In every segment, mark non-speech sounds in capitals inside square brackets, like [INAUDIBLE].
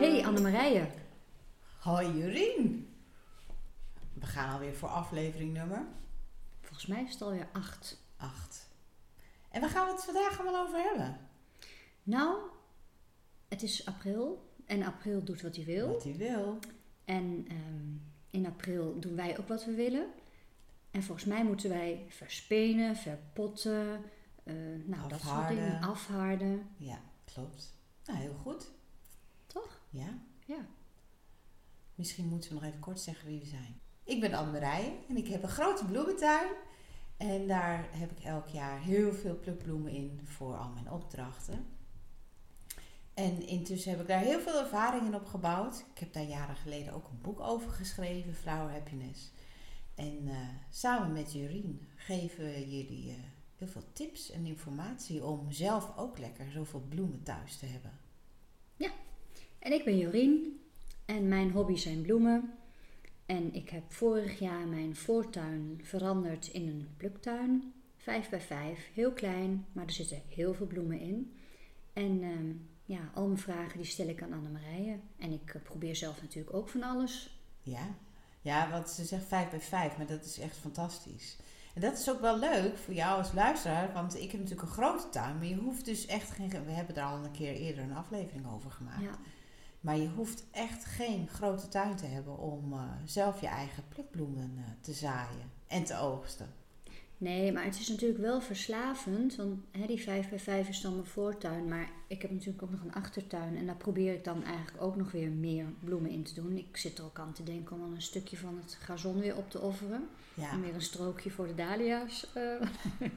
Hey Annemarije. Hoi Jurien. We gaan alweer voor aflevering nummer Volgens mij is het alweer acht. 8. En waar gaan we het vandaag allemaal over hebben? Nou, het is april en april doet wat hij wil. Wat hij wil. En ehm, in april doen wij ook wat we willen. En volgens mij moeten wij verspenen, verpotten, eh, nou dat soort Afharden. dingen, afharden. Ja, klopt. Nou, heel goed. Ja. Ja. Misschien moeten we nog even kort zeggen wie we zijn. Ik ben Anne-Marije en ik heb een grote bloementuin. En daar heb ik elk jaar heel veel plukbloemen in voor al mijn opdrachten. En intussen heb ik daar heel veel ervaring in opgebouwd. Ik heb daar jaren geleden ook een boek over geschreven, Flower Happiness. En eh, samen met Jurien geven we jullie eh, heel veel tips en informatie om zelf ook lekker zoveel bloemen thuis te hebben. En ik ben Jorien en mijn hobby zijn bloemen. En ik heb vorig jaar mijn voortuin veranderd in een pluktuin. Vijf bij vijf, heel klein, maar er zitten heel veel bloemen in. En ehm, ja, al mijn vragen die stel ik aan Annemarije. En ik eh, probeer zelf natuurlijk ook van alles. Ja, ja want ze zegt 5 bij 5, maar dat is echt fantastisch. En dat is ook wel leuk voor jou als luisteraar, want ik heb natuurlijk een grote tuin, maar je hoeft dus echt geen. We hebben er al een keer eerder een aflevering over gemaakt. Ja, Maar je hoeft echt geen grote tuin te hebben om eh, zelf je eigen plukbloemen eh, te zaaien en te oogsten. Nee, maar het is natuurlijk wel verslavend. Want hè, die 5 bij 5 is dan mijn voortuin. Maar ik heb natuurlijk ook nog een achtertuin. En daar probeer ik dan eigenlijk ook nog weer meer bloemen in te doen. Ik zit er ook aan te denken om dan een stukje van het gazon weer op te offeren. Ja, Om weer een strookje voor de dahlia's eh,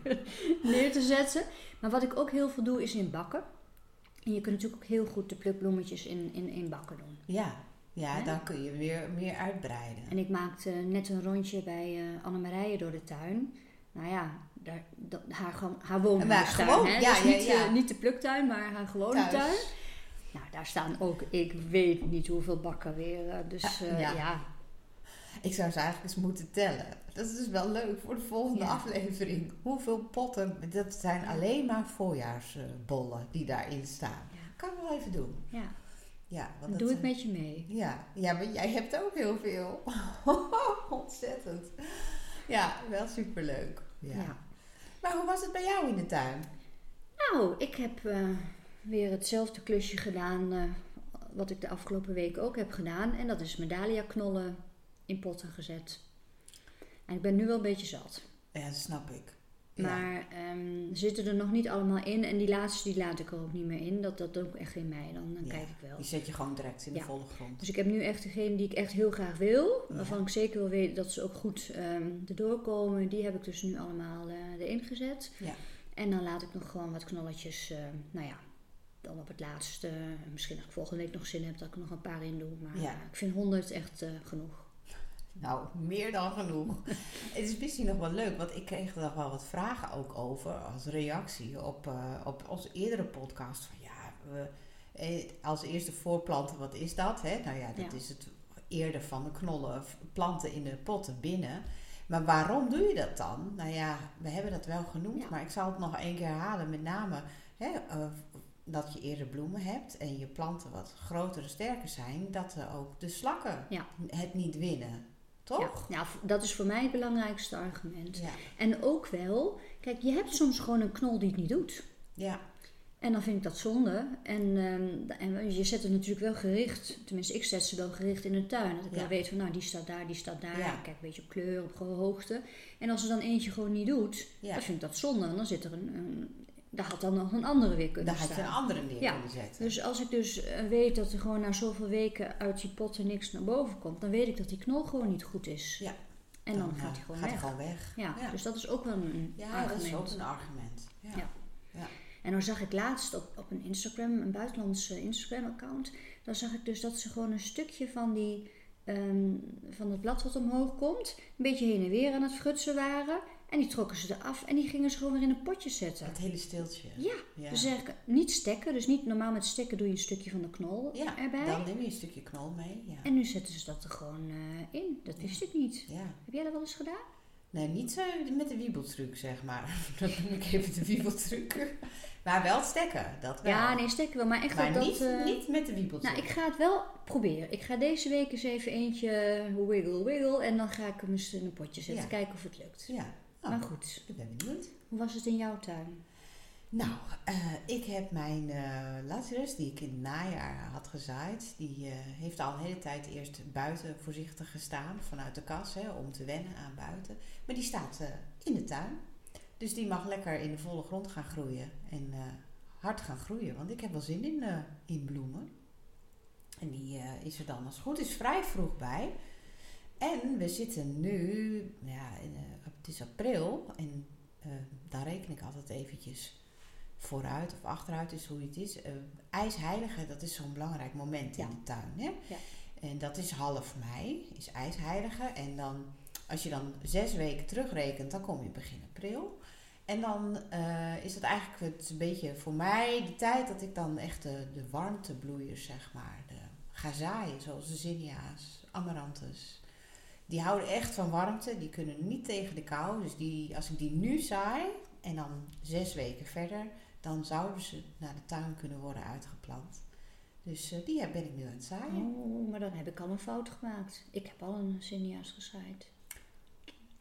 [LAUGHS] neer te zetten. Maar wat ik ook heel veel doe is in bakken. En je kunt natuurlijk ook heel goed de plukbloemetjes in, in, in bakken doen. ja, ja dan kun je weer meer uitbreiden. En ik maakte net een rondje bij eh Annemarije door de tuin. Nou ja, daar, dat, haar, haar woonhuistuin. gewoon, hè? ja, dus ja, niet, ja. eh, niet de pluktuin, maar haar gewone Thuis. tuin. Nou, daar staan ook, ik weet niet hoeveel bakken weer. eh, Dus Ja. ja. Ik zou ze eigenlijk eens moeten tellen. Dat is dus wel leuk voor de volgende Ja. aflevering. Hoeveel potten, dat zijn alleen maar voorjaarsbollen die daarin staan. Ja. Kan ik wel even doen. ja. Ja, want dat, doe ik met je mee. Ja, ja, maar jij hebt ook heel veel. [LAUGHS] Ontzettend. Ja, wel superleuk. Ja. Ja. Maar hoe was het bij jou in de tuin? Nou, ik heb eh, weer hetzelfde klusje gedaan eh, wat ik de afgelopen week ook heb gedaan. En dat is mijn dahlia-knollen in potten gezet. En ik ben nu wel een beetje zat. Ja, dat snap ik. Ja. Maar ehm, zitten er nog niet allemaal in. En die laatste die laat ik er ook niet meer in. Dat, dat doe ik echt in mei. Dan, dan Ja, kijk ik wel. Die zet je gewoon direct in de volle grond. Dus ik heb nu echt degene die ik echt heel graag wil. Waarvan ik zeker wil weten dat ze ook goed ehm erdoor komen. Die heb ik dus nu allemaal eh, erin gezet. Ja. En dan laat ik nog gewoon wat knolletjes. eh, nou ja, dan op het laatste. Misschien als ik volgende week nog zin heb dat ik er nog een paar in doe. Maar eh, ik vind 100 echt eh, genoeg. Nou, meer dan genoeg. [LAUGHS] het is misschien nog wel leuk, want ik kreeg er nog wel wat vragen ook over als reactie op, eh, op onze eerdere podcast. Van ja, we, eh, als eerste voorplanten, wat is dat? Hè? Nou ja, dat Ja. is het eerder van de knollen planten in de potten binnen. Maar waarom doe je dat dan? Nou ja, we hebben dat wel genoemd, Ja. maar ik zal het nog één keer herhalen. Met name hè, eh, dat je eerder bloemen hebt en je planten wat groter en sterker zijn, dat er ook de slakken Ja. het niet winnen. Toch? Ja, nou, dat is voor mij het belangrijkste argument. Ja. En ook wel, kijk, je hebt soms gewoon een knol die het niet doet. Ja. En dan vind ik dat zonde. En, ehm, en je zet het natuurlijk wel gericht. Tenminste, ik zet ze wel gericht in de tuin. Dat ik Ja. wel weet van, nou, die staat daar, die staat daar. Ja. Ik kijk een beetje op kleur, op hoogte. En als er dan eentje gewoon niet doet, dan vind ik dat zonde. Want dan zit er een, een daar had dan nog een andere weer kunnen Daar had je een staan. andere neer Ja. kunnen zetten. Dus als ik dus eh, weet dat er gewoon na zoveel weken uit die potten niks naar boven komt, dan weet ik dat die knol gewoon niet goed is. Ja. En dan, gaat hij gewoon gaat weg. hij gewoon weg. Ja, Ja. dus dat is ook wel een Ja, argument. dat is ook een argument. Ja. Ja. Ja. En dan zag ik laatst op, op een Instagram, een buitenlands eh, Instagram-account, dan zag ik dus dat ze gewoon een stukje van die ehm, van het blad wat omhoog komt, een beetje heen en weer aan het frutsen waren. En die trokken ze eraf en die gingen ze gewoon weer in een potje zetten. Het hele stiltje. Ja, Ja. dus eigenlijk niet stekken. Dus niet normaal met stekken doe je een stukje van de knol Ja, erbij. dan neem je een stukje knol mee. Ja. En nu zetten ze dat er gewoon eh, in. Dat wist ik niet. ja. Heb jij dat wel eens gedaan? Nee, niet zo met de wiebeltruc, zeg maar. [LAUGHS] Dan noem ik even de wiebeltruc. Maar wel stekken, dat wel. Ja, nee, stekken wel. Maar echt maar dat... niet, eh, niet met de wiebeltruc. Nou, ik ga het wel proberen. Ik ga deze week eens even eentje wiggle wiggle. En dan ga ik hem eens in een potje zetten. Kijken of het lukt. Ja, oh, Maar goed, ik ben benieuwd. hoe was het in jouw tuin? Nou, eh, ik heb mijn Lazarus, die ik in het najaar had gezaaid, die eh, heeft al een hele tijd eerst buiten voorzichtig gestaan, vanuit de kas, hè, om te wennen aan buiten. Maar die staat in de tuin. Dus die mag lekker in de volle grond gaan groeien en hard gaan groeien, want ik heb wel zin in, in bloemen. En die is er dan als het goed is vrij vroeg bij. En we zitten nu, ja, in, het is april en eh, daar reken ik altijd eventjes vooruit of achteruit is hoe het is. Eh, ijsheilige, dat is zo'n belangrijk moment Ja. in de tuin. Hè? Ja. En dat is half mei, is ijsheilige. En dan, als je dan zes weken terugrekent, dan kom je begin april. En dan eh, is het eigenlijk het een beetje voor mij de tijd dat ik dan echt de, de warmtebloeiers, zeg maar, de, ga zaaien. Zoals de zinnia's, amaranthus. Die houden echt van warmte. Die kunnen niet tegen de kou. Dus die, als ik die nu zaai en dan zes weken verder, dan zouden ze naar de tuin kunnen worden uitgeplant. Dus eh, die ben ik nu aan het zaaien. Oh, maar dan heb ik al een fout gemaakt. Ik heb al een zinnia's gezaaid.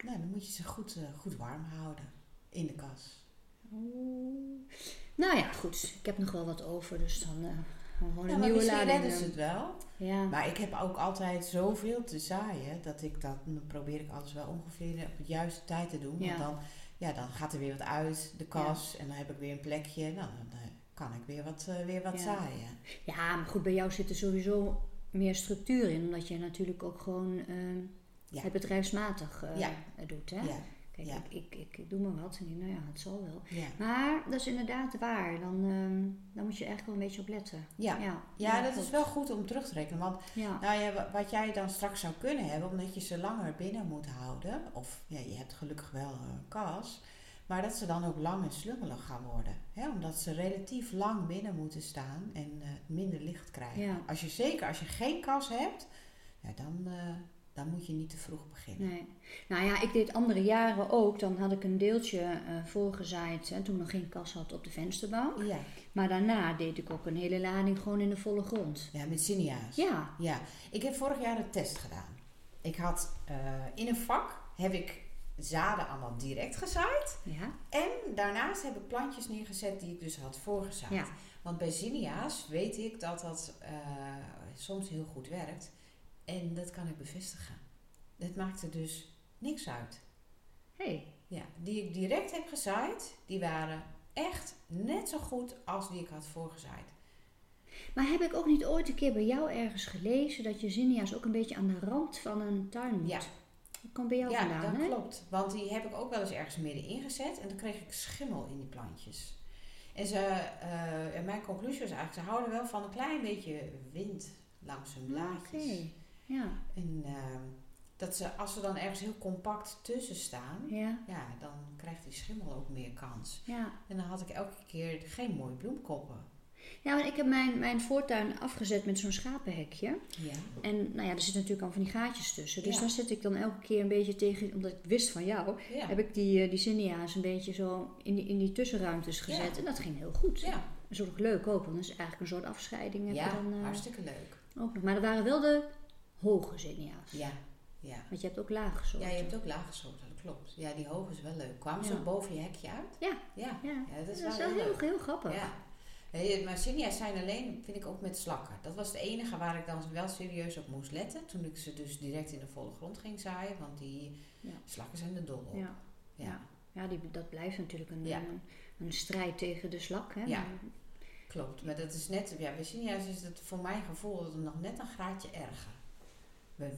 Nou, dan moet je ze goed, eh, goed warm houden in de kas. Oh. Nou ja, goed. Ik heb nog wel wat over, dus dan eh, gewoon Ja, een maar nieuwe lading redden ze het wel. Ja. Maar ik heb ook altijd zoveel te zaaien dat ik dat, probeer ik alles wel ongeveer op de juiste tijd te doen. Ja. Want dan, ja, dan gaat er weer wat uit de kas en dan heb ik weer een plekje. Nou, dan eh, kan ik weer wat, eh, weer wat zaaien. ja, maar goed, bij jou zit er sowieso meer structuur in, omdat je natuurlijk ook gewoon eh, het bedrijfsmatig eh, doet. Hè? Kijk, Ja. ik, ik, ik, ik doe maar wat en ik, nou ja, het zal wel. ja. Maar dat is inderdaad waar. Dan, ehm, dan moet je echt wel een beetje op letten. Ja. ja, Ja, dat is wel goed om terug te rekenen. Want nou ja, wa- wat jij dan straks zou kunnen hebben, omdat je ze langer binnen moet houden, of ja, je hebt gelukkig wel een kas, maar dat ze dan ook lang en slummelig gaan worden. Hè? Omdat ze relatief lang binnen moeten staan en eh, minder licht krijgen. Als je, zeker als je geen kas hebt, ja, dan, eh, dan moet je niet te vroeg beginnen. nee. Nou ja, ik deed andere jaren ook. Dan had ik een deeltje eh voorgezaaid hè, toen ik nog geen kas had op de vensterbank. Ja, Maar daarna deed ik ook een hele lading gewoon in de volle grond. ja met zinnia's. Ja, Ja, ik heb vorig jaar een test gedaan. Ik had eh, in een vak heb ik zaden allemaal direct gezaaid. ja, En daarnaast heb ik plantjes neergezet die ik dus had voorgezaaid. ja. Want bij zinnia's weet ik dat dat eh, soms heel goed werkt. En dat kan ik bevestigen. Het maakte dus niks uit. Hey. Ja, die ik direct heb gezaaid, die waren echt net zo goed als die ik had voorgezaaid. Maar heb ik ook niet ooit een keer bij jou ergens gelezen dat je zinnia's ook een beetje aan de rand van een tuin moet? Ja. Dat komt bij jou ja, vandaan, dat hè? klopt. Want die heb ik ook wel eens ergens middenin gezet en dan kreeg ik schimmel in die plantjes. En ze, eh, en mijn conclusie was eigenlijk, ze houden wel van een klein beetje wind langs hun blaadjes. Ja, En ehm, dat ze, als ze dan ergens heel compact tussen staan, ja, ja, dan krijgt die schimmel ook meer kans. ja. En dan had ik elke keer geen mooie bloemkoppen. Ja, want ik heb mijn, mijn voortuin afgezet met zo'n schapenhekje. Ja. En nou ja, er zitten natuurlijk al van die gaatjes tussen. Dus Ja. daar zit ik dan elke keer een beetje tegen, omdat ik wist van jou, Ja. heb ik die, eh, die zinnia's een beetje zo in die, in die tussenruimtes gezet. Ja. En dat ging heel goed. ja. Dat is ook leuk ook, want dat is eigenlijk een soort afscheiding. Ja, dan, eh, hartstikke leuk. ook nog. Maar dat waren wel de hoge zinnia's. Ja, ja. Want je hebt ook lage soorten. Ja, je hebt ook lage soorten, dat klopt. Ja, die hoge is wel leuk. Kwamen ze Ja. boven je hekje uit? Ja. Ja, Ja, ja dat is dat wel is wel heel heel, leuk. heel grappig. Ja. Maar zinnia's zijn alleen, vind ik ook met slakken. Dat was het enige waar ik dan wel serieus op moest letten. Toen ik ze dus direct in de volle grond ging zaaien. Want die slakken zijn er dol op. Ja. Ja. Ja. Die, dat blijft natuurlijk een, een, een strijd tegen de slak. Hè? Ja. Klopt. Maar dat is net, ja, bij zinnia's is het voor mijn gevoel nog net een graadje erger.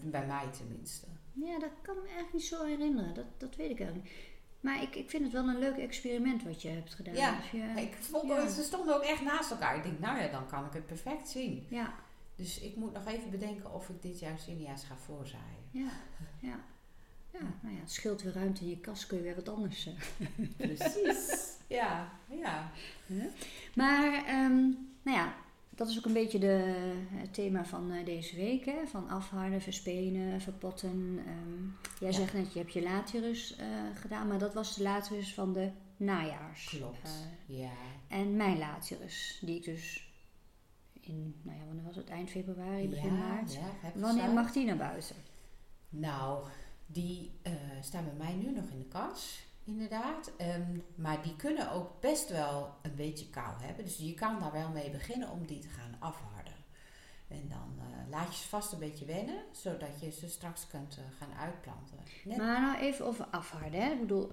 Bij, bij mij tenminste. Ja, dat kan me eigenlijk niet zo herinneren. Dat, dat weet ik eigenlijk niet. Maar ik, ik vind het wel een leuk experiment wat je hebt gedaan. Ja, Dus je- Ik vond ja. dat ze stonden ook echt naast elkaar. Ik denk, nou ja, dan kan ik het perfect zien. ja, Dus ik moet nog even bedenken of ik dit jaar zinnia's ga voorzaaien. ja, ja. Ja, nou ja, het scheelt weer ruimte in je kast, kun je weer wat anders. eh. Precies. ja, ja. Maar, ehm, nou ja, dat is ook een beetje de, het thema van eh, deze week. Hè? Van afharden, verspenen, verpotten. Ehm, jij Ja. zegt net, je hebt je laterus eh, gedaan, maar dat was de laterus van de najaars. Klopt. Eh, ja. en mijn laterus, die ik dus in, nou ja, wanneer was het? Eind februari, begin ja, maart. Ja, Wanneer mag die naar buiten? Nou, die staan bij mij nu nog in de kas, inderdaad. Ehm, maar die kunnen ook best wel een beetje kou hebben. Dus je kan daar wel mee beginnen om die te gaan afharden. En dan eh, laat je ze vast een beetje wennen, zodat je ze straks kunt eh, gaan uitplanten. Net Maar nou even over afharden. Hè? Ik bedoel,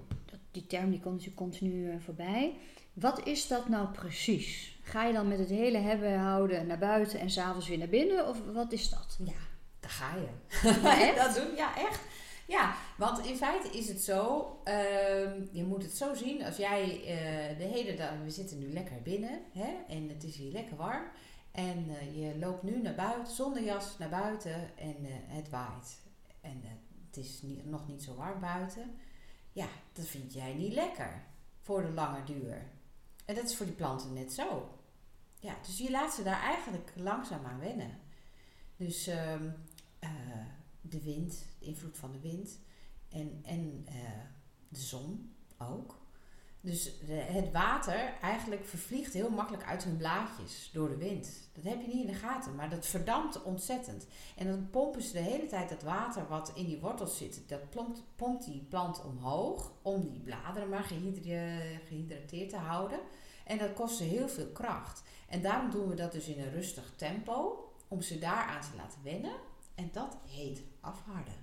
die term die komt natuurlijk continu eh, voorbij. Wat is dat nou precies? Ga je dan met het hele hebben houden naar buiten en s'avonds weer naar binnen? Of wat is dat? Ja, daar ga je. [LAUGHS] Dat doen, ja, echt. Ja, want in feite is het zo, ehm, je moet het zo zien, als jij eh, de hele dag, we zitten nu lekker binnen hè, en het is hier lekker warm. En eh, je loopt nu naar buiten, zonder jas naar buiten en eh, het waait. En het is niet, nog niet zo warm buiten. Ja, dat vind jij niet lekker voor de lange duur. En dat is voor die planten net zo. Ja, dus je laat ze daar eigenlijk langzaam aan wennen. Dus ehm, eh, de wind, de invloed van de wind en, en eh, de zon ook. Dus het water eigenlijk vervliegt heel makkelijk uit hun blaadjes door de wind. Dat heb je niet in de gaten, maar dat verdampt ontzettend. En dan pompen ze de hele tijd dat water wat in die wortels zit, dat pompt, pompt die plant omhoog om die bladeren maar gehydrateerd te houden. En dat kost ze heel veel kracht. En daarom doen we dat dus in een rustig tempo, om ze daaraan te laten wennen. En dat heet afharden.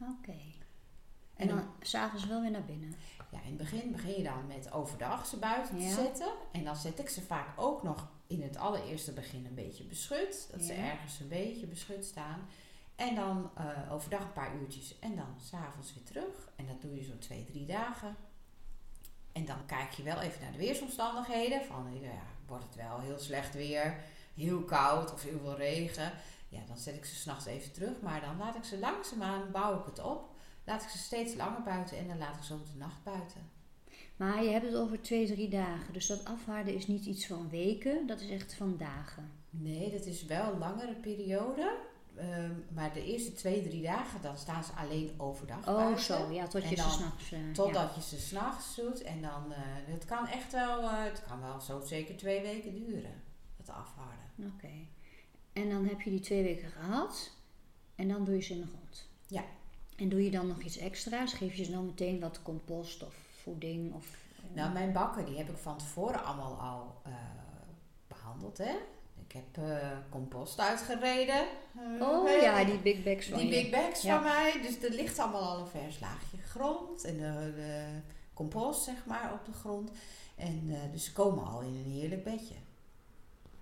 Oké. En En dan s'avonds wel weer naar binnen. Ja, in het begin begin je dan met overdag ze buiten Ja. te zetten. En dan zet ik ze vaak ook nog in het allereerste begin een beetje beschut. Dat ze ergens een beetje beschut staan. En dan eh, overdag een paar uurtjes. En dan s'avonds weer terug. En dat doe je zo twee, drie dagen. En dan kijk je wel even naar de weersomstandigheden. Van, ja, wordt het wel heel slecht weer, heel koud of heel veel regen. Ja, dan zet ik ze s'nachts even terug. Maar dan laat ik ze langzaamaan, bouw ik het op. Laat ik ze steeds langer buiten en dan laat ik ze ook de nacht buiten. Maar je hebt het over twee, drie dagen. Dus dat afharden is niet iets van weken, dat is echt van dagen. Nee, dat is wel een langere periode. Ehm, maar de eerste twee, drie dagen, dan staan ze alleen overdag Oh, buiten. zo. Ja, tot je ze dan eh, ja. Totdat je ze s'nachts doet. En dan, eh, het kan echt wel, eh, het kan wel zo zeker twee weken duren. Dat afharden. Oké. En dan heb je die twee weken gehad. En dan doe je ze in de grond. Ja. En doe je dan nog iets extra's? Geef je ze dan meteen wat compost of voeding? Of, eh, Nou, mijn bakken, die heb ik van tevoren allemaal al eh, behandeld, hè. Ik heb eh, compost uitgereden. Oh ja, die big bags van Die big bags Ja. van mij. Dus er ligt allemaal al een vers laagje grond. En de, de compost, zeg maar, op de grond. En dus ze komen al in een heerlijk bedje.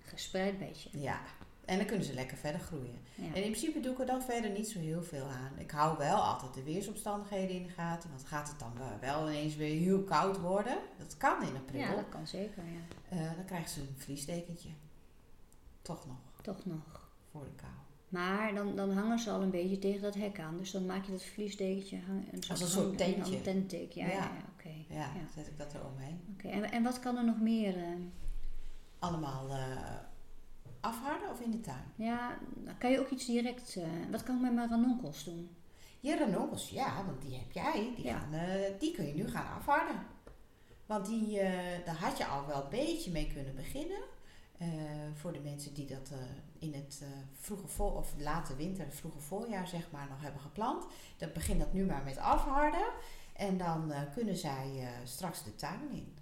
Gespreid beetje. Ja. En dan kunnen ze lekker verder groeien. Ja. En in principe doe ik er dan verder niet zo heel veel aan. Ik hou wel altijd de weersomstandigheden in de gaten. Want gaat het dan wel- ineens weer heel koud worden? Dat kan in april. ja, dat kan zeker. Ja. Eh, dan krijgen ze een vliesdekentje. Toch nog, Toch nog. voor de kou. Maar dan, dan hangen ze al een beetje tegen dat hek aan. Dus dan maak je dat vliesdekentje hangen. Een Als een soort tentje. Een ja. ja. Ja. ja, Oké. Ja, zet ik dat er omheen. Oké. En, en wat kan er nog meer? eh? Allemaal eh, afharden of in de tuin? ja, dan kan je ook iets direct... eh, wat kan ik met mijn ranonkels doen? Je ranonkels, ja, want die heb jij. Die, Ja. gaan, eh, die kun je nu gaan afharden. Want die, eh, daar had je al wel een beetje mee kunnen beginnen. Voor de mensen die dat in het vroege voor, of late winter, vroege voorjaar zeg maar nog hebben geplant. Dan begin dat nu maar met afharden. En dan kunnen zij straks de tuin in.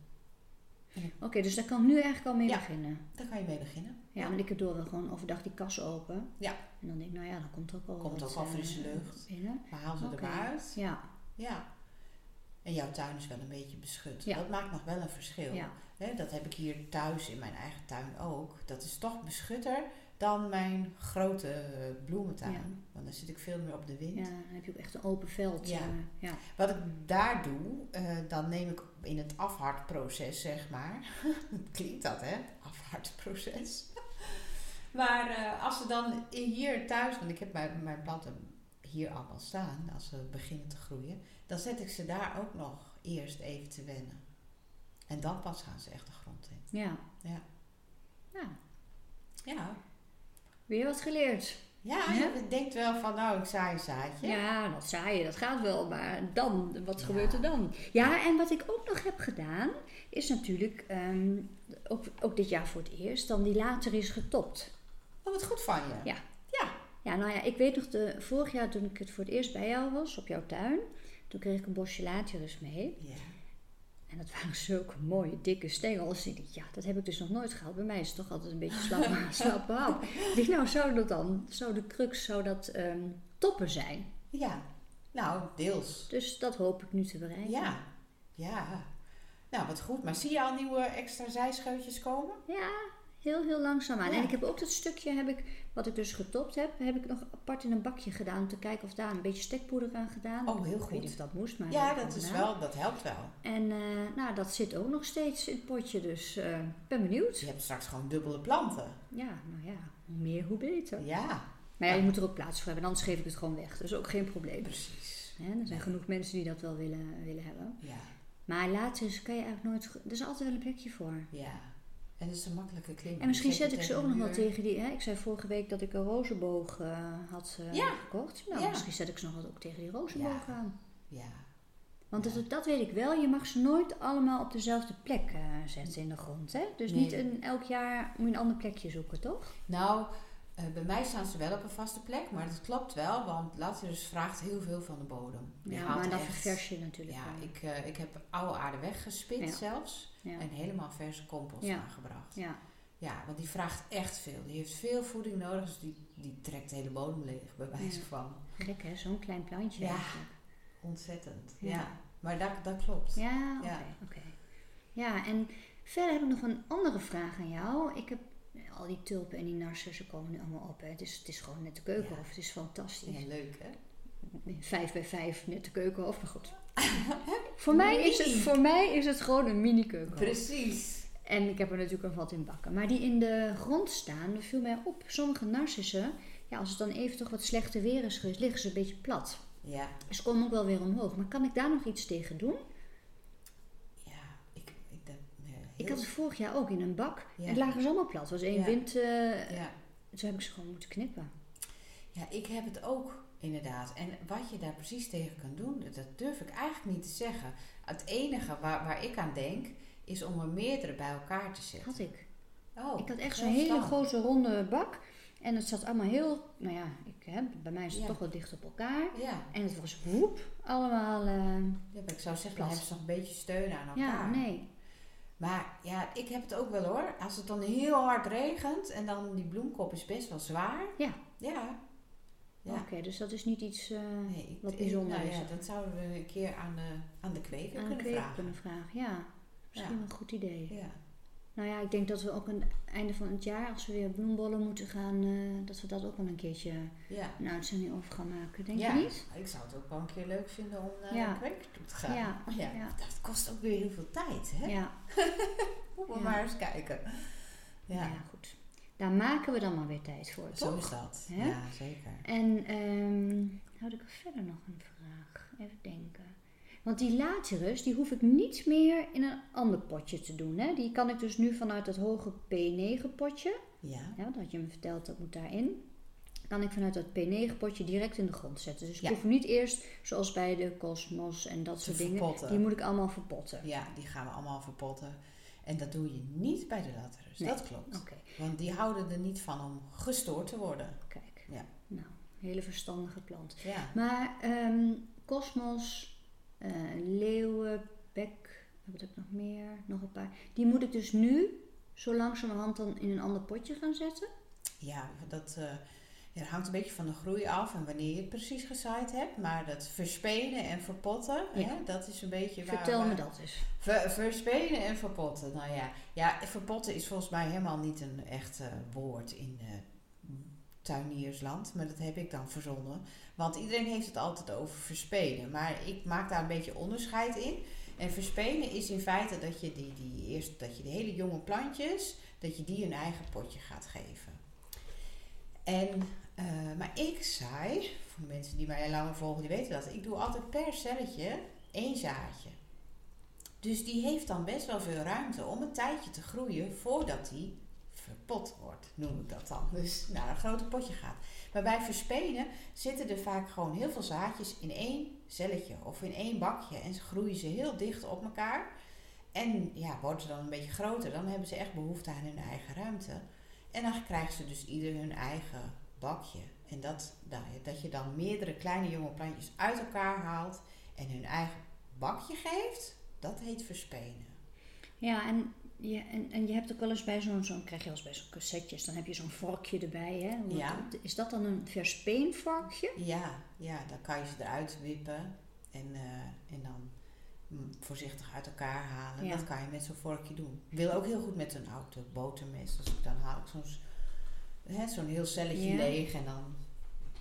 Oké, dus daar kan ik nu eigenlijk al mee Ja. beginnen. Daar kan je mee beginnen. Ja, want ik doe wel gewoon overdag die kas open. Ja. En dan denk ik, nou ja, dan komt er ook al Komt ook al eh, frisse lucht. binnen. Maar haal ze Oké. er maar uit. Ja, Ja. En jouw tuin is wel een beetje beschut. Ja. Dat maakt nog wel een verschil. ja. Dat heb ik hier thuis in mijn eigen tuin ook. Dat is toch beschutter dan mijn grote eh, bloementuin. Ja. Want dan zit ik veel meer op de wind. ja, dan heb je ook echt een open veld. Ja. eh, ja. Wat ik daar doe, eh, dan neem ik in het afhardproces, zeg maar. [LAUGHS] Klinkt dat, hè? Afhardproces. [LAUGHS] maar als ze dan hier thuis, want ik heb mijn, mijn planten hier allemaal staan, als ze beginnen te groeien, dan zet ik ze daar ook nog eerst even te wennen. En dan pas gaan ze echt de grond in. Ja. Ja. Ja. Ja. Weer wat geleerd. Ja, Ja? je denkt wel van, nou, ik zaai een zaadje. Ja, dat zaaien, dat gaat wel. Maar dan, wat Ja. gebeurt er dan? Ja, en wat ik ook nog heb gedaan, is natuurlijk, ehm, ook, ook dit jaar voor het eerst, dan die later is getopt. Oh, wat goed van je. Ja. Ja. Ja, nou ja, ik weet nog, de, vorig jaar toen ik het voor het eerst bij jou was, op jouw tuin, toen kreeg ik een bosje laterus mee. Ja. En dat waren zulke mooie, dikke stengels. Ik dacht, ja, dat heb ik dus nog nooit gehad. Bij mij is het toch altijd een beetje slap, [LAUGHS] [LAUGHS] slap hap. Ik dacht, nou, zou dat dan, zou de crux, zou dat ehm, toppen zijn? Ja. Nou, deels. Dus dat hoop ik nu te bereiken. Ja. Ja. Nou, wat goed. Maar zie je al nieuwe extra zijscheutjes komen? Ja, heel, heel langzaam aan. Ja. En ik heb ook dat stukje, heb ik, wat ik dus getopt heb, heb ik nog apart in een bakje gedaan. Om te kijken of daar een beetje stekpoeder aan gedaan. Oh, heel Ik weet niet goed. of dat moest, maar Ja, dat is gedaan. wel, dat helpt wel. En eh, nou, dat zit ook nog steeds in het potje, dus eh, ik ben benieuwd. Je hebt straks gewoon dubbele planten. Ja, nou ja, hoe meer hoe beter. Ja, Maar ja, je moet er ook plaats voor hebben, anders geef ik het gewoon weg. Dat is ook geen probleem. precies. Er zijn genoeg mensen die dat wel willen, willen hebben. Ja, Maar is- kan je eigenlijk nooit... Er is altijd wel een plekje voor. ja. En dat is een makkelijke klim. En misschien zet ik ze ook nog wel tegen die... Hè, ik zei vorige week dat ik een rozenboog eh, had eh, Ja. gekocht. Nou, Ja. misschien zet ik ze nog wel ook tegen die rozenboog Ja. aan. Ja, Want dat, dat weet ik wel. Je mag ze nooit allemaal op dezelfde plek eh, zetten in de grond. Hè? Dus Nee. niet een, elk jaar moet je een ander plekje zoeken, toch? nou, bij mij staan ze wel op een vaste plek, maar dat klopt wel, want Lazarus vraagt heel veel van de bodem. Die Ja, maar echt- ververs je natuurlijk Ja, wel. ik, eh, ik heb oude aarde weggespit Ja. zelfs Ja. en helemaal verse compost Ja. aangebracht. ja. Ja, want die vraagt echt veel. Die heeft veel voeding nodig, dus die, die trekt de hele bodem leeg, bij wijze van. Gek hè, zo'n klein plantje Ja. eigenlijk. Ontzettend. Ja. Maar dat, dat klopt. Ja, oké. Ja. oké. Ja, en verder heb ik nog een andere vraag aan jou. Ik heb al die tulpen en die narcissen komen nu allemaal op. Hè. Het, is, het is gewoon net de keukenhof. Het is fantastisch. Ja, leuk hè? Vijf bij vijf net de keukenhof, maar goed. [LAUGHS] voor, mij is het, voor mij is het gewoon een mini keukenhof. Precies. En ik heb er natuurlijk een wat in bakken. Maar die in de grond staan, dat viel mij op. Sommige narcissen, ja, als het dan even toch wat slechter weer is geweest, liggen ze een beetje plat. Ja, Ze komen ook wel weer omhoog. Maar kan ik daar nog iets tegen doen? ja. Ik, ik, dat, ja, Ik had het vorig jaar ook in een bak. En lagen ze allemaal plat. Het was één wind. ja. Toen heb ik ze gewoon moeten knippen. ja, ik heb het ook inderdaad. En wat je daar precies tegen kan doen, dat durf ik eigenlijk niet te zeggen. Het enige waar, waar ik aan denk, is om er meerdere bij elkaar te zetten. Had ik. Oh, ik had echt zo zo'n hele grote ronde bak. En het zat allemaal heel, nou ja, ik, hè, bij mij is het Ja. toch wel dicht op elkaar. Ja, En het was woep, allemaal, eh, ja, ik zou zeggen, dan hebben ze nog een beetje steun aan elkaar. ja, nee. Maar ja, ik heb het ook wel hoor. Als het dan heel hard regent en dan die bloemkop is best wel zwaar. Ja. Ja. Ja. Oké, dus dat is niet iets eh, Nee, wat bijzonder nou is. ja, dat zouden we een keer aan de, aan de kweker aan de kunnen kweker vragen. kunnen vragen. Ja, misschien Ja. een goed idee. Ja. Nou ja, ik denk dat we ook aan het einde van het jaar, als we weer bloembollen moeten gaan, eh, dat we dat ook wel een keertje Ja. een uitzending over gaan maken. Denk ja. je niet? Ik zou het ook wel een keer leuk vinden om naar Ja. de kweker toe te gaan. Ja, ja. ja. Dat kost ook weer heel veel tijd, hè? Ja. [LAUGHS] Moeten we Ja. maar eens kijken. Ja, Nou ja, goed. Daar maken we dan maar weer tijd voor, zo toch? is dat. Ja, zeker. En ehm had ik er verder nog een vraag? Even denken. Want die laterus, die hoef ik niet meer in een ander potje te doen. Hè? Die kan ik dus nu vanuit dat hoge P9 potje, Ja. ja, dat had je me verteld, dat moet daarin. Kan ik vanuit dat P9 potje direct in de grond zetten. Dus ik Ja. hoef niet eerst, zoals bij de Cosmos en dat Te soort dingen, die moet ik allemaal verpotten. Ja, die gaan we allemaal verpotten. En dat doe je niet bij de Lazarus. Nee. Dat klopt. Want die houden er niet van om gestoord te worden. kijk. Ja. Nou, hele verstandige plant. Ja. Maar ehm Cosmos, eh leeuwen, bek, wat heb ik nog meer? Nog een paar. Die moet ik dus nu zo langzamerhand dan in een ander potje gaan zetten. Ja, dat eh, hangt een beetje van de groei af en wanneer je het precies gezaaid hebt. Maar dat verspenen en verpotten, Ja. hè, dat is een beetje waar... Vertel me dat eens. Ver, verspenen en verpotten. Nou ja. ja, verpotten is volgens mij helemaal niet een echt eh, woord in eh, tuiniersland. Maar dat heb ik dan verzonnen. Want iedereen heeft het altijd over verspenen. Maar ik maak daar een beetje onderscheid in. En verspenen is in feite dat je die, die, eerst, dat je de hele jonge plantjes, dat je die een eigen potje gaat geven. En, eh, maar ik zei, voor de mensen die mij langer volgen, die weten dat. Ik doe altijd per celletje één zaadje. Dus die heeft dan best wel veel ruimte om een tijdje te groeien voordat hij verpot wordt, noem ik dat dan. Dus naar een grote potje gaat. Maar bij verspenen zitten er vaak gewoon heel veel zaadjes in één celletje of in één bakje. En ze groeien ze heel dicht op elkaar. En ja, worden ze dan een beetje groter, dan hebben ze echt behoefte aan hun eigen ruimte. En dan krijgen ze dus ieder hun eigen bakje. En dat, nou dat je dan meerdere kleine jonge plantjes uit elkaar haalt en hun eigen bakje geeft, dat heet verspenen. Ja, en je, en, en je hebt ook wel eens bij zo'n, zo'n krijg je wel eens bij zo'n cassetjes, dan heb je zo'n vorkje erbij. Hè? Hoe- Ja. Is dat dan een verspeenvorkje? Ja, ja, dan kan je ze eruit wippen en, eh, en dan voorzichtig uit elkaar halen. Ja. Dat kan je met zo'n vorkje doen. Ik wil ook heel goed met een oude botermes. Dus dan haal ik zo'n, hè, zo'n heel celletje Ja. leeg en dan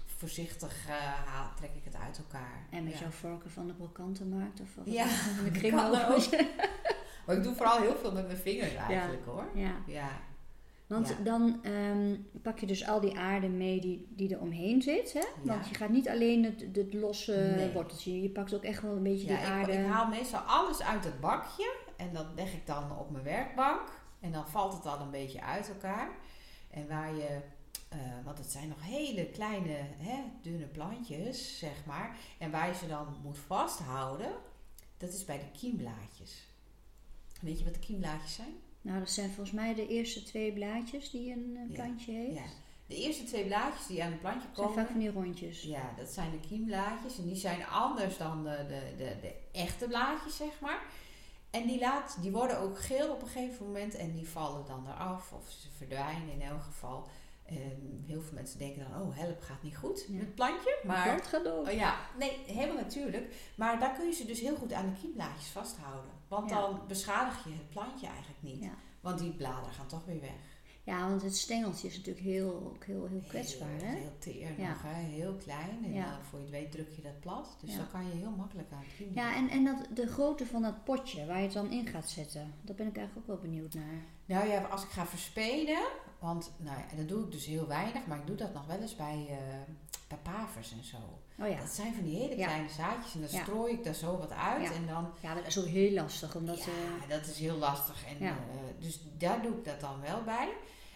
voorzichtig eh, haal, trek ik het uit elkaar. En met ja. jouw vorken van de brokantenmarkt of wat Ja, van de [LAUGHS] ook. [LAUGHS] Maar ik doe vooral heel veel met mijn vingers eigenlijk hoor. Ja, Ja, want Ja. dan ehm, pak je dus al die aarde mee die, die er omheen zit. Hè? Want je gaat niet alleen het, het losse Nee. worteltje, je pakt ook echt wel een beetje ja die ik, aarde. ik haal meestal alles uit het bakje en dat leg ik dan op mijn werkbank. En dan valt het al een beetje uit elkaar. En waar je, eh, want het zijn nog hele kleine, hè, dunne plantjes, zeg maar. En waar je ze dan moet vasthouden, dat is bij de kiemblaadjes. Weet je wat de kiemblaadjes zijn? Nou, dat zijn volgens mij de eerste twee blaadjes die een eh, Ja. plantje heeft. Ja. De eerste twee blaadjes die aan een plantje Dat zijn komen, vaak van die rondjes. Ja, dat zijn de kiemblaadjes. En die zijn anders dan de, de, de, de echte blaadjes, zeg maar. En die, laat, die worden ook geel op een gegeven moment. En die vallen dan eraf. Of ze verdwijnen in elk geval. En heel veel mensen denken dan, oh help, gaat niet goed Ja. met het plantje. Maar Dat gaat door. Oh ja, nee, helemaal natuurlijk. Maar daar kun je ze dus heel goed aan de kiemblaadjes vasthouden. Want Ja. dan beschadig je het plantje eigenlijk niet. Ja. Want die bladeren gaan toch weer weg. Ja, want het stengeltje is natuurlijk heel, ook heel, heel kwetsbaar. Heel, Hè? heel teer Ja. nog, hè? heel klein. En Ja. dan voor je het weet druk je dat plat. Dus dan kan je heel makkelijk aan het. Ja, en, en dat, de grootte van dat potje waar je het dan in gaat zetten, daar ben ik eigenlijk ook wel benieuwd naar. Nou ja, als ik ga verspenen, want nou ja, dat doe ik dus heel weinig, maar ik doe dat nog wel eens bij, eh bij pavers en zo. Oh ja, Dat zijn van die hele Ja. kleine zaadjes en dan Ja. strooi ik daar zo wat uit Ja. en dan ja dat is ook heel lastig, omdat... ja, eh, dat is heel lastig. En, eh, dus daar doe ik dat dan wel bij.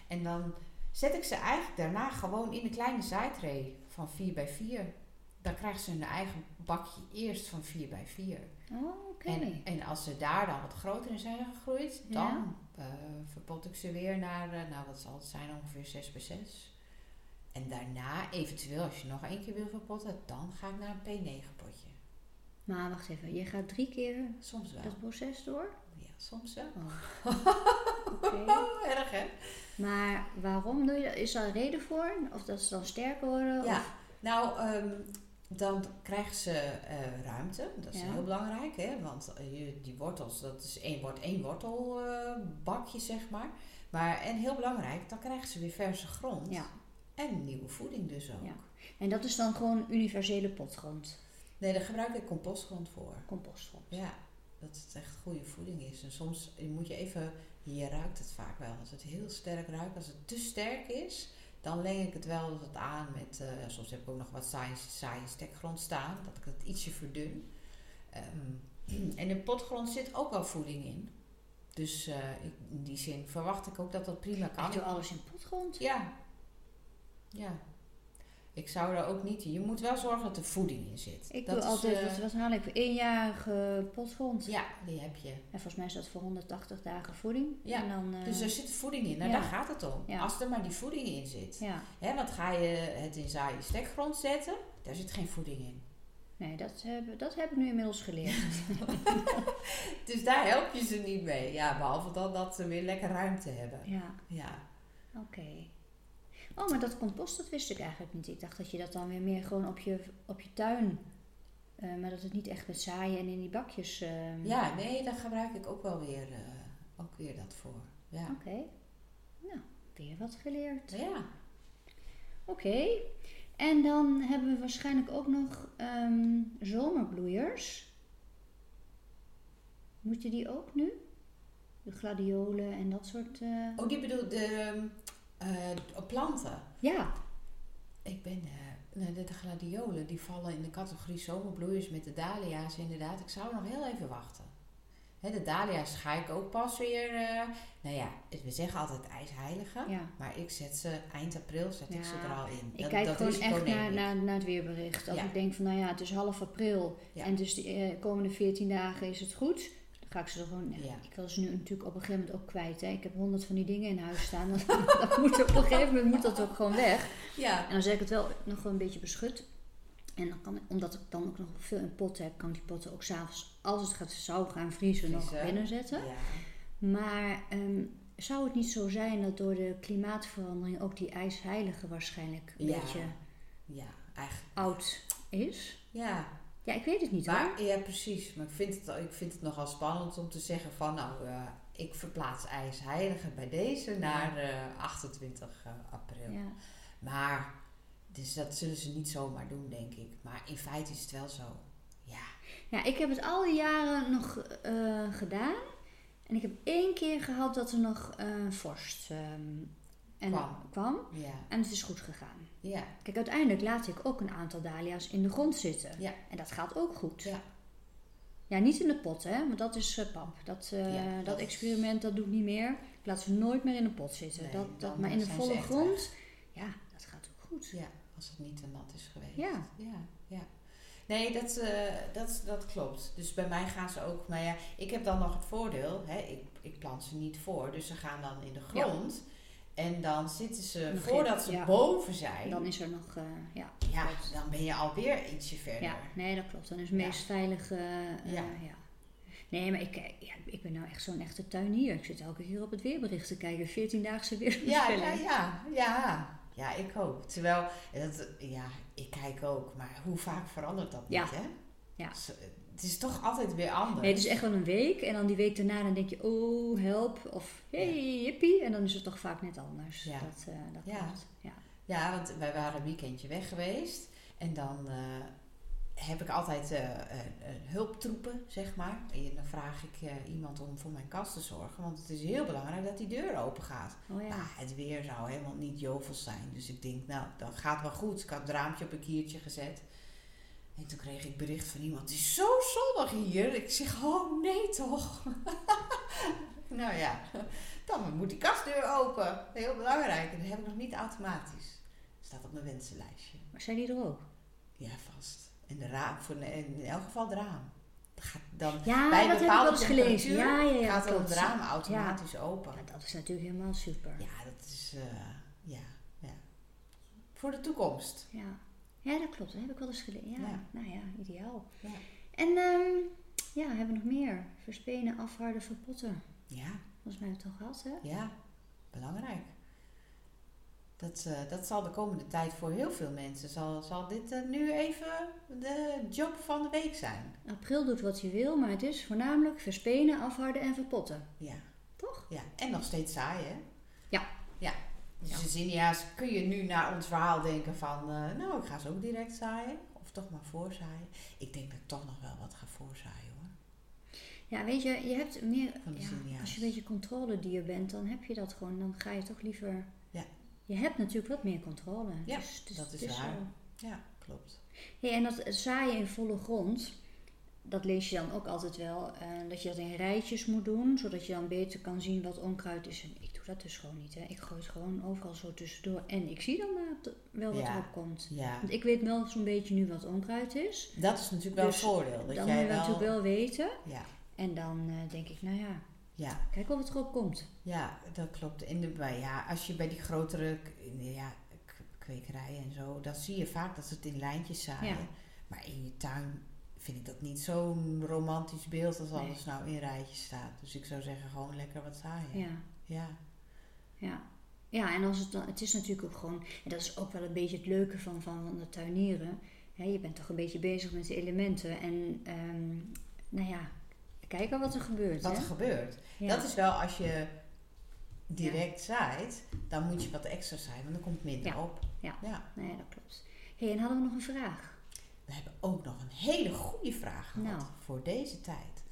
En dan zet ik ze eigenlijk daarna gewoon in een kleine zaadtray van 4 bij 4. Dan krijgen ze hun eigen bakje eerst van 4 bij 4. oh, oké. En, en als ze daar dan wat groter in zijn gegroeid, dan eh, verpot ik ze weer naar, nou wat zal het zijn, ongeveer 6 bij 6. En daarna, eventueel als je nog één keer wil verpotten, dan ga ik naar een P9 potje. Maar wacht even, je gaat drie keer Soms wel. dat proces door? Ja, soms wel. Oh. [LAUGHS] Oké. Erg hè? Maar waarom doe je dat? Is daar een reden voor? Of dat ze dan sterker worden? Ja, Of, nou, ehm, dan krijgen ze eh, ruimte. Dat is Ja. heel belangrijk, hè? Want eh, je, die wortels, dat is één, wordt één wortelbakje, zeg maar. Maar, en heel belangrijk, dan krijgen ze weer verse grond. ja. En nieuwe voeding dus ook. Ja. En dat is dan gewoon universele potgrond, Nee, daar gebruik ik compostgrond voor. compostgrond. Ja, dat het echt goede voeding is. En soms moet je even, hier ruikt het vaak wel. Als het heel sterk ruikt, als het te sterk is, dan leng ik het wel wat aan met, eh, soms heb ik ook nog wat saaie, saaie stekgrond staan, dat ik het ietsje verdun. Ehm, [CLEARS THROAT] en in potgrond zit ook wel voeding in. Dus eh, ik, in die zin verwacht ik ook dat dat prima kan. Doe alles in potgrond. Ja. Ja. Ik zou er ook niet... Je moet wel zorgen dat er voeding in zit. Ik dat doe is, altijd, eh, wat, haal ik? Eenjarige potgrond. Ja, die heb je. En volgens mij is dat voor 180 dagen voeding. Ja, En dan, eh, Dus er zit voeding in. Nou, ja. daar gaat het om. Ja. Als er maar die voeding in zit. Ja, Hè, want ga je het in saaie stekgrond zetten, daar zit geen voeding in. nee, dat heb, dat heb ik nu inmiddels geleerd. [LAUGHS] Dus daar help je ze niet mee. Ja, behalve dan dat ze weer lekker ruimte hebben. ja, Ja. oké. Oh, maar dat compost, dat wist ik eigenlijk niet. Ik dacht dat je dat dan weer meer gewoon op je, op je tuin... eh, maar dat het niet echt met zaaien en in die bakjes... eh, Ja, nee, daar gebruik ik ook wel weer, eh, ook weer dat voor. Ja. Oké. Nou, weer wat geleerd. Ja. Oké. En dan hebben we waarschijnlijk ook nog ehm, zomerbloeiers. Moet je die ook nu? De gladiolen en dat soort... eh, Oh, die bedoelt de eh, planten. Ja, Ik ben, eh, de, gladiolen, die vallen in de categorie zomerbloeiers met de dahlia's inderdaad. Ik zou nog heel even wachten. De dahlia's ga ik ook pas weer... eh, nou ja, we zeggen altijd ijsheilige. Ja. Maar ik zet ze eind april zet ik ze er al in. Ik kijk gewoon risico echt naar, naar, naar het weerbericht. Als Ja. ik denk van, nou ja, het is half april en dus de komende 14 dagen is het goed, ga ik ze er gewoon... Ja. Ik wil ze nu natuurlijk op een gegeven moment ook kwijt. Hè. Ik heb honderd van die dingen in huis staan. Dat, [LAUGHS] dat moet op een gegeven moment moet dat ook gewoon weg. Ja, En dan zet ik het wel nog wel een beetje beschut. En dan kan, omdat ik dan ook nog veel in potten heb, kan ik die potten ook s'avonds, als het gaat, zou gaan vriezen, nog binnen zetten. ja. Maar ehm, zou het niet zo zijn dat door de klimaatverandering ook die ijsheilige waarschijnlijk een Ja. beetje ja, eigenlijk. oud is? Ja, Ja, ik weet het niet hoor. maar, ja, precies. Maar ik vind, het, ik vind het nogal spannend om te zeggen van... Nou, eh, ik verplaats ijsheilige bij deze naar eh, 28 april. Ja. Maar, dus dat zullen ze niet zomaar doen, denk ik. Maar in feite is het wel zo. Ja, ja, ik heb het al die jaren nog eh, gedaan. En ik heb één keer gehad dat er nog eh, vorst ehm, en Kwam. kwam. ja, En het is goed gegaan. Ja, Kijk, uiteindelijk laat ik ook een aantal dahlia's in de grond zitten. Ja. En dat gaat ook goed. Ja. Ja, niet in de pot, hè, want dat is eh, pap. Dat, eh, Ja, dat, experiment, dat doe ik niet meer. Ik laat ze nooit meer in de pot zitten. Nee, dat, dat, maar in de volle echt grond, ja, dat gaat ook goed. ja. Als het niet te nat is geweest. Ja. ja, ja. Nee, dat, eh, dat, dat klopt. Dus bij mij gaan ze ook... Maar ja, ik heb dan nog het voordeel. Hè, ik, ik plant ze niet voor. Dus ze gaan dan in de grond. En dan zitten ze... Nog voordat ze ja. boven zijn... Dan is er nog, eh, ja, ja, klopt. dan ben je alweer ietsje verder. Ja, nee, dat klopt. Dan is het Ja. meest veilig. eh, Ja. ja. Nee, maar ik, ja, ik ben nou echt zo'n echte tuinier. Ik zit elke keer op het weerbericht te kijken. 14-daagse Ja, ja, ja, ja. Ja, ik ook. Terwijl, dat, ja, ik kijk ook, maar hoe vaak verandert dat niet, hè? Ja. Het is toch altijd weer anders. Nee, het is echt wel een week. En dan die week daarna dan denk je, oh, help. Of, hey, hippie. En dan is het toch vaak net anders. Ja. Dat, eh, dat Ja. Ja. Ja, want wij waren een weekendje weg geweest. En dan eh, heb ik altijd eh, hulptroepen, zeg maar. En dan vraag ik iemand om voor mijn kast te zorgen. Want het is heel belangrijk dat die deur open gaat. Oh ja. Nou, het weer zou helemaal niet jovels zijn. Dus ik denk, nou, dat gaat wel goed. Ik had het raampje op een kiertje gezet. En toen kreeg ik bericht van iemand, het is zo zonnig hier. Ik zeg, oh nee toch. [LAUGHS] nou ja, dan moet die kastdeur open. Heel belangrijk. En dat heb ik nog niet automatisch. Staat op mijn wensenlijstje. Maar zijn die er ook? Ja, vast. En de raam, voor, in elk geval het raam. Gaat dan Ja, bij ik bepaalde gelezen. temperatuur Ja, ja, ja. gaat dan het raam automatisch open. Ja, dat is natuurlijk helemaal super. Ja, dat is, eh, ja, ja. Voor de toekomst. Ja, ja dat klopt. Dat heb ik wel eens gelezen. Ja, Ja. nou ja, ideaal. Ja. En ehm, ja, hebben we nog meer? Verspenen, afharden, verpotten. Ja, Volgens mij hebben we het al gehad, hè? ja, belangrijk. Dat, eh, dat zal de komende tijd voor heel veel mensen, zal, zal dit eh, nu even de job van de week zijn. April doet wat hij wil, maar het is voornamelijk verspenen, afharden en verpotten. Ja. Toch? Ja, en nog steeds zaaien. hè? Ja. Ja. Dus zinnia's kun je nu naar ons verhaal denken van, eh, nou, ik ga ze ook direct zaaien. Of toch maar voorzaaien. Ik denk dat ik toch nog wel wat ga voorzaaien hoor. Ja, weet je, je hebt meer... Ja, als je een beetje controledier bent, dan heb je dat gewoon. Dan ga je toch liever... Ja. Je hebt natuurlijk wat meer controle. Ja, dus, dus dat is waar. zo. Ja, klopt. Hey, en dat zaaien in volle grond, dat lees je dan ook altijd wel, eh, dat je dat in rijtjes moet doen, zodat je dan beter kan zien wat onkruid is. En ik doe dat dus gewoon niet. Hè. Ik gooi het gewoon overal zo tussendoor. En ik zie dan wel wat Ja. erop komt. Ja, Want ik weet wel zo'n beetje nu wat onkruid is. dat is natuurlijk wel Dus een voordeel. Dat dan moet jij je wel... natuurlijk wel weten. Ja, En dan eh, denk ik, nou ja, ja, kijk of het erop komt. ja, dat klopt. En de, ja, als je bij die grotere ja, kwekerijen en zo, dan zie je vaak dat ze het in lijntjes zaaien. Ja. Maar in je tuin vind ik dat niet zo'n romantisch beeld als Nee. alles nou in rijtjes staat. Dus ik zou zeggen gewoon lekker wat zaaien. Ja. Ja. Ja. Ja, en als het, dan, het is natuurlijk ook gewoon, en dat is ook wel een beetje het leuke van, van, van de tuinieren. Hè, je bent toch een beetje bezig met de elementen en ehm, nou ja, kijken wat er gebeurt. Wat hè? er gebeurt. Ja. Dat is wel als je direct zaait, dan moet je wat extra zaaien, want dan komt minder Ja. op. Ja. ja. Nee, dat klopt. hey, en hadden we nog een vraag? We hebben ook nog een hele goede vraag gehad Nou. voor deze tijd.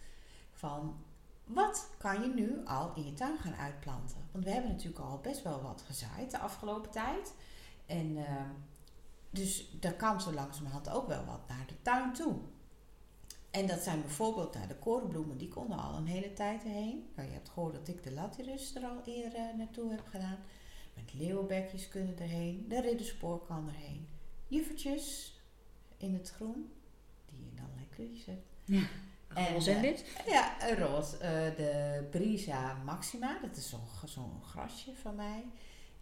Van wat kan je nu al in je tuin gaan uitplanten? Want we hebben natuurlijk al best wel wat gezaaid de afgelopen tijd. En ehm, dus daar kan zo langzamerhand ook wel wat naar de tuin toe. En dat zijn bijvoorbeeld nou, de korenbloemen, die konden al een hele tijd erheen. Nou, je hebt gehoord dat ik de latyrus er al eerder eh, naartoe heb gedaan. Met leeuwbekjes kunnen erheen. De ridderspoor kan erheen. Juffertjes in het groen, die je in allerlei kleurtjes hebt. Ja, roze en eh, wit. Ja, een roze. Eh, de Brisa Maxima, dat is zo'n grasje van mij.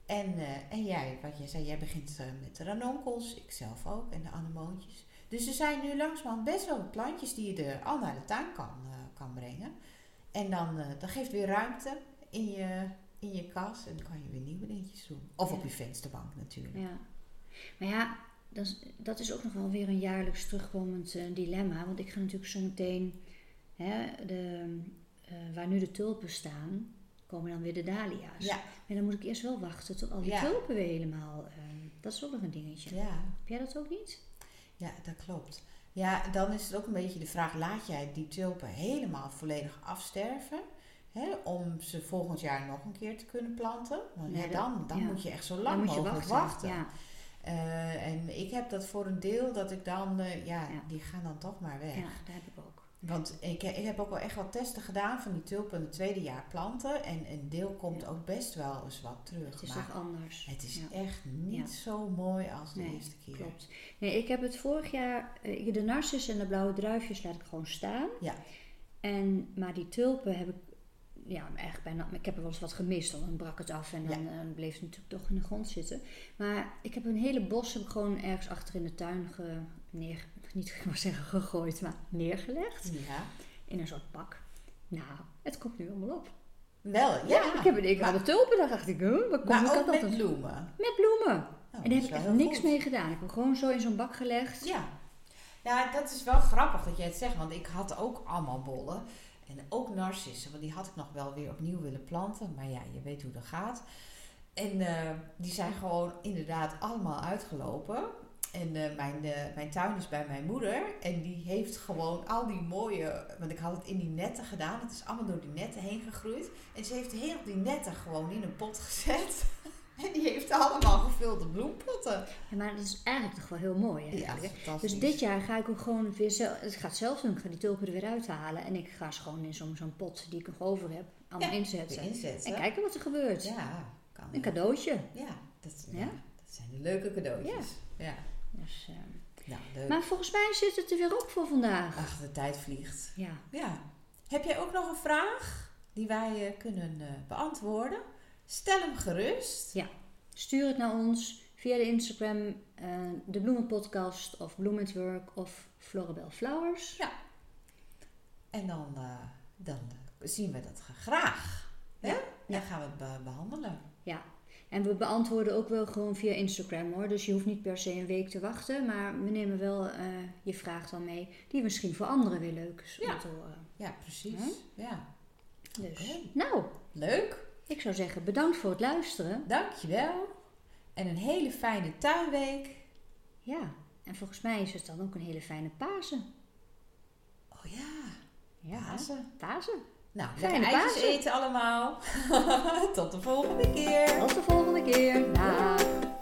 En, eh, en jij, wat jij zei, jij begint met de ranonkels, ik zelf ook, en de anemoontjes. Dus er zijn nu langzamerhand best wel plantjes die je er al naar de tuin kan, kan brengen. En dan, dat geeft weer ruimte in je, in je kas en dan kan je weer nieuwe dingetjes doen. Of op je vensterbank natuurlijk. Ja. Maar ja, dat is, dat is ook nog wel weer een jaarlijks terugkomend eh, dilemma. Want ik ga natuurlijk zo meteen, hè, de, eh, waar nu de tulpen staan, komen dan weer de dahlia's. Ja, En dan moet ik eerst wel wachten tot al die Ja. tulpen weer helemaal... eh, dat is ook nog een dingetje. ja, Heb jij dat ook niet? ja, dat klopt. Ja, dan is het ook een beetje de vraag, laat jij die tulpen helemaal volledig afsterven? Hè, om ze volgend jaar nog een keer te kunnen planten. Want Ja, dan, dan ja. moet je echt zo lang mogelijk wachten. wachten. Ja, Eh, en ik heb dat voor een deel dat ik dan, eh, ja, Ja. die gaan dan toch maar weg. ja, daar heb ik ook. Want ik, ik heb ook wel echt wat testen gedaan van die tulpen in het tweede jaar planten. En een deel komt Ja. ook best wel eens wat terug. Het is toch anders. het is Ja. echt niet zo mooi als de Nee, eerste keer. Klopt. Nee, ik heb het vorig jaar, eh, de narcis en de blauwe druifjes laat ik gewoon staan. Ja. En, maar die tulpen heb ik, ja, eigenlijk bijna, ik heb er wel eens wat gemist, dan brak het af en dan eh, bleef het natuurlijk toch in de grond zitten. Maar ik heb een hele bos heb ik gewoon ergens achter in de tuin ge, neer, [LAUGHS] niet ik zeggen gegooid, maar neergelegd. Ja. In een soort pak. Nou, het komt nu allemaal op. Wel, ja. Ja, ik heb een ik maar, had de tulpen, dan dacht ik, huh, waar kom maar ik ook met altijd? bloemen. Met bloemen. Nou, en daar heb ik echt niks goed. mee gedaan. Ik heb hem gewoon zo in zo'n bak gelegd. Ja. ja, dat is wel grappig dat jij het zegt. Want ik had ook allemaal bollen. En ook narcissen. Want die had ik nog wel weer opnieuw willen planten. Maar ja, je weet hoe dat gaat. En eh, die zijn gewoon inderdaad allemaal uitgelopen. En eh, mijn, eh, mijn tuin is bij mijn moeder. En die heeft gewoon al die mooie... Want ik had het in die netten gedaan. Het is allemaal door die netten heen gegroeid. En ze heeft heel die netten gewoon in een pot gezet. [LAUGHS] En [LAUGHS] die heeft allemaal gevulde bloempotten. Ja, maar dat is eigenlijk toch wel heel mooi Ja, eigenlijk. fantastisch. Dus dit jaar ga ik ook gewoon weer zelf, het zelf doen. Ik ga die tulpen er weer uithalen. En ik ga ze gewoon in zo'n zo'n pot die ik nog over heb, allemaal Ja, inzetten. Inzetten. En kijken wat er gebeurt. Ja, kan Een cadeautje. Ja, dat, ja. Ja? dat zijn de leuke cadeautjes. Ja. Dus, eh, Nou, leuk. maar volgens mij zit het er weer op voor vandaag. Ach, de tijd vliegt. Ja. Ja. Heb jij ook nog een vraag die wij eh, kunnen eh, beantwoorden? Stel hem gerust. Stuur het naar ons via de Instagram, eh, de Bloemenpodcast of Bloom at Work of Floribel Flowers. En dan, eh, dan zien we dat graag. Hè? Ja. Dan gaan we het be- behandelen. Ja. En we beantwoorden ook wel gewoon via Instagram hoor. Dus je hoeft niet per se een week te wachten. Maar we nemen wel eh, je vraag dan mee. Die misschien voor anderen weer leuk is Ja. om te horen. Ja, precies. Ja. Dus, nou, Leuk. Ik zou zeggen bedankt voor het luisteren. Dankjewel. En een hele fijne tuinweek. Ja, en volgens mij is het dan ook een hele fijne Pasen. Oh ja, Ja, Pasen. Pasen. Nou, Fijne eitjes Pasen. eten allemaal. [LAUGHS] Tot de volgende keer. Tot de volgende keer. Dag.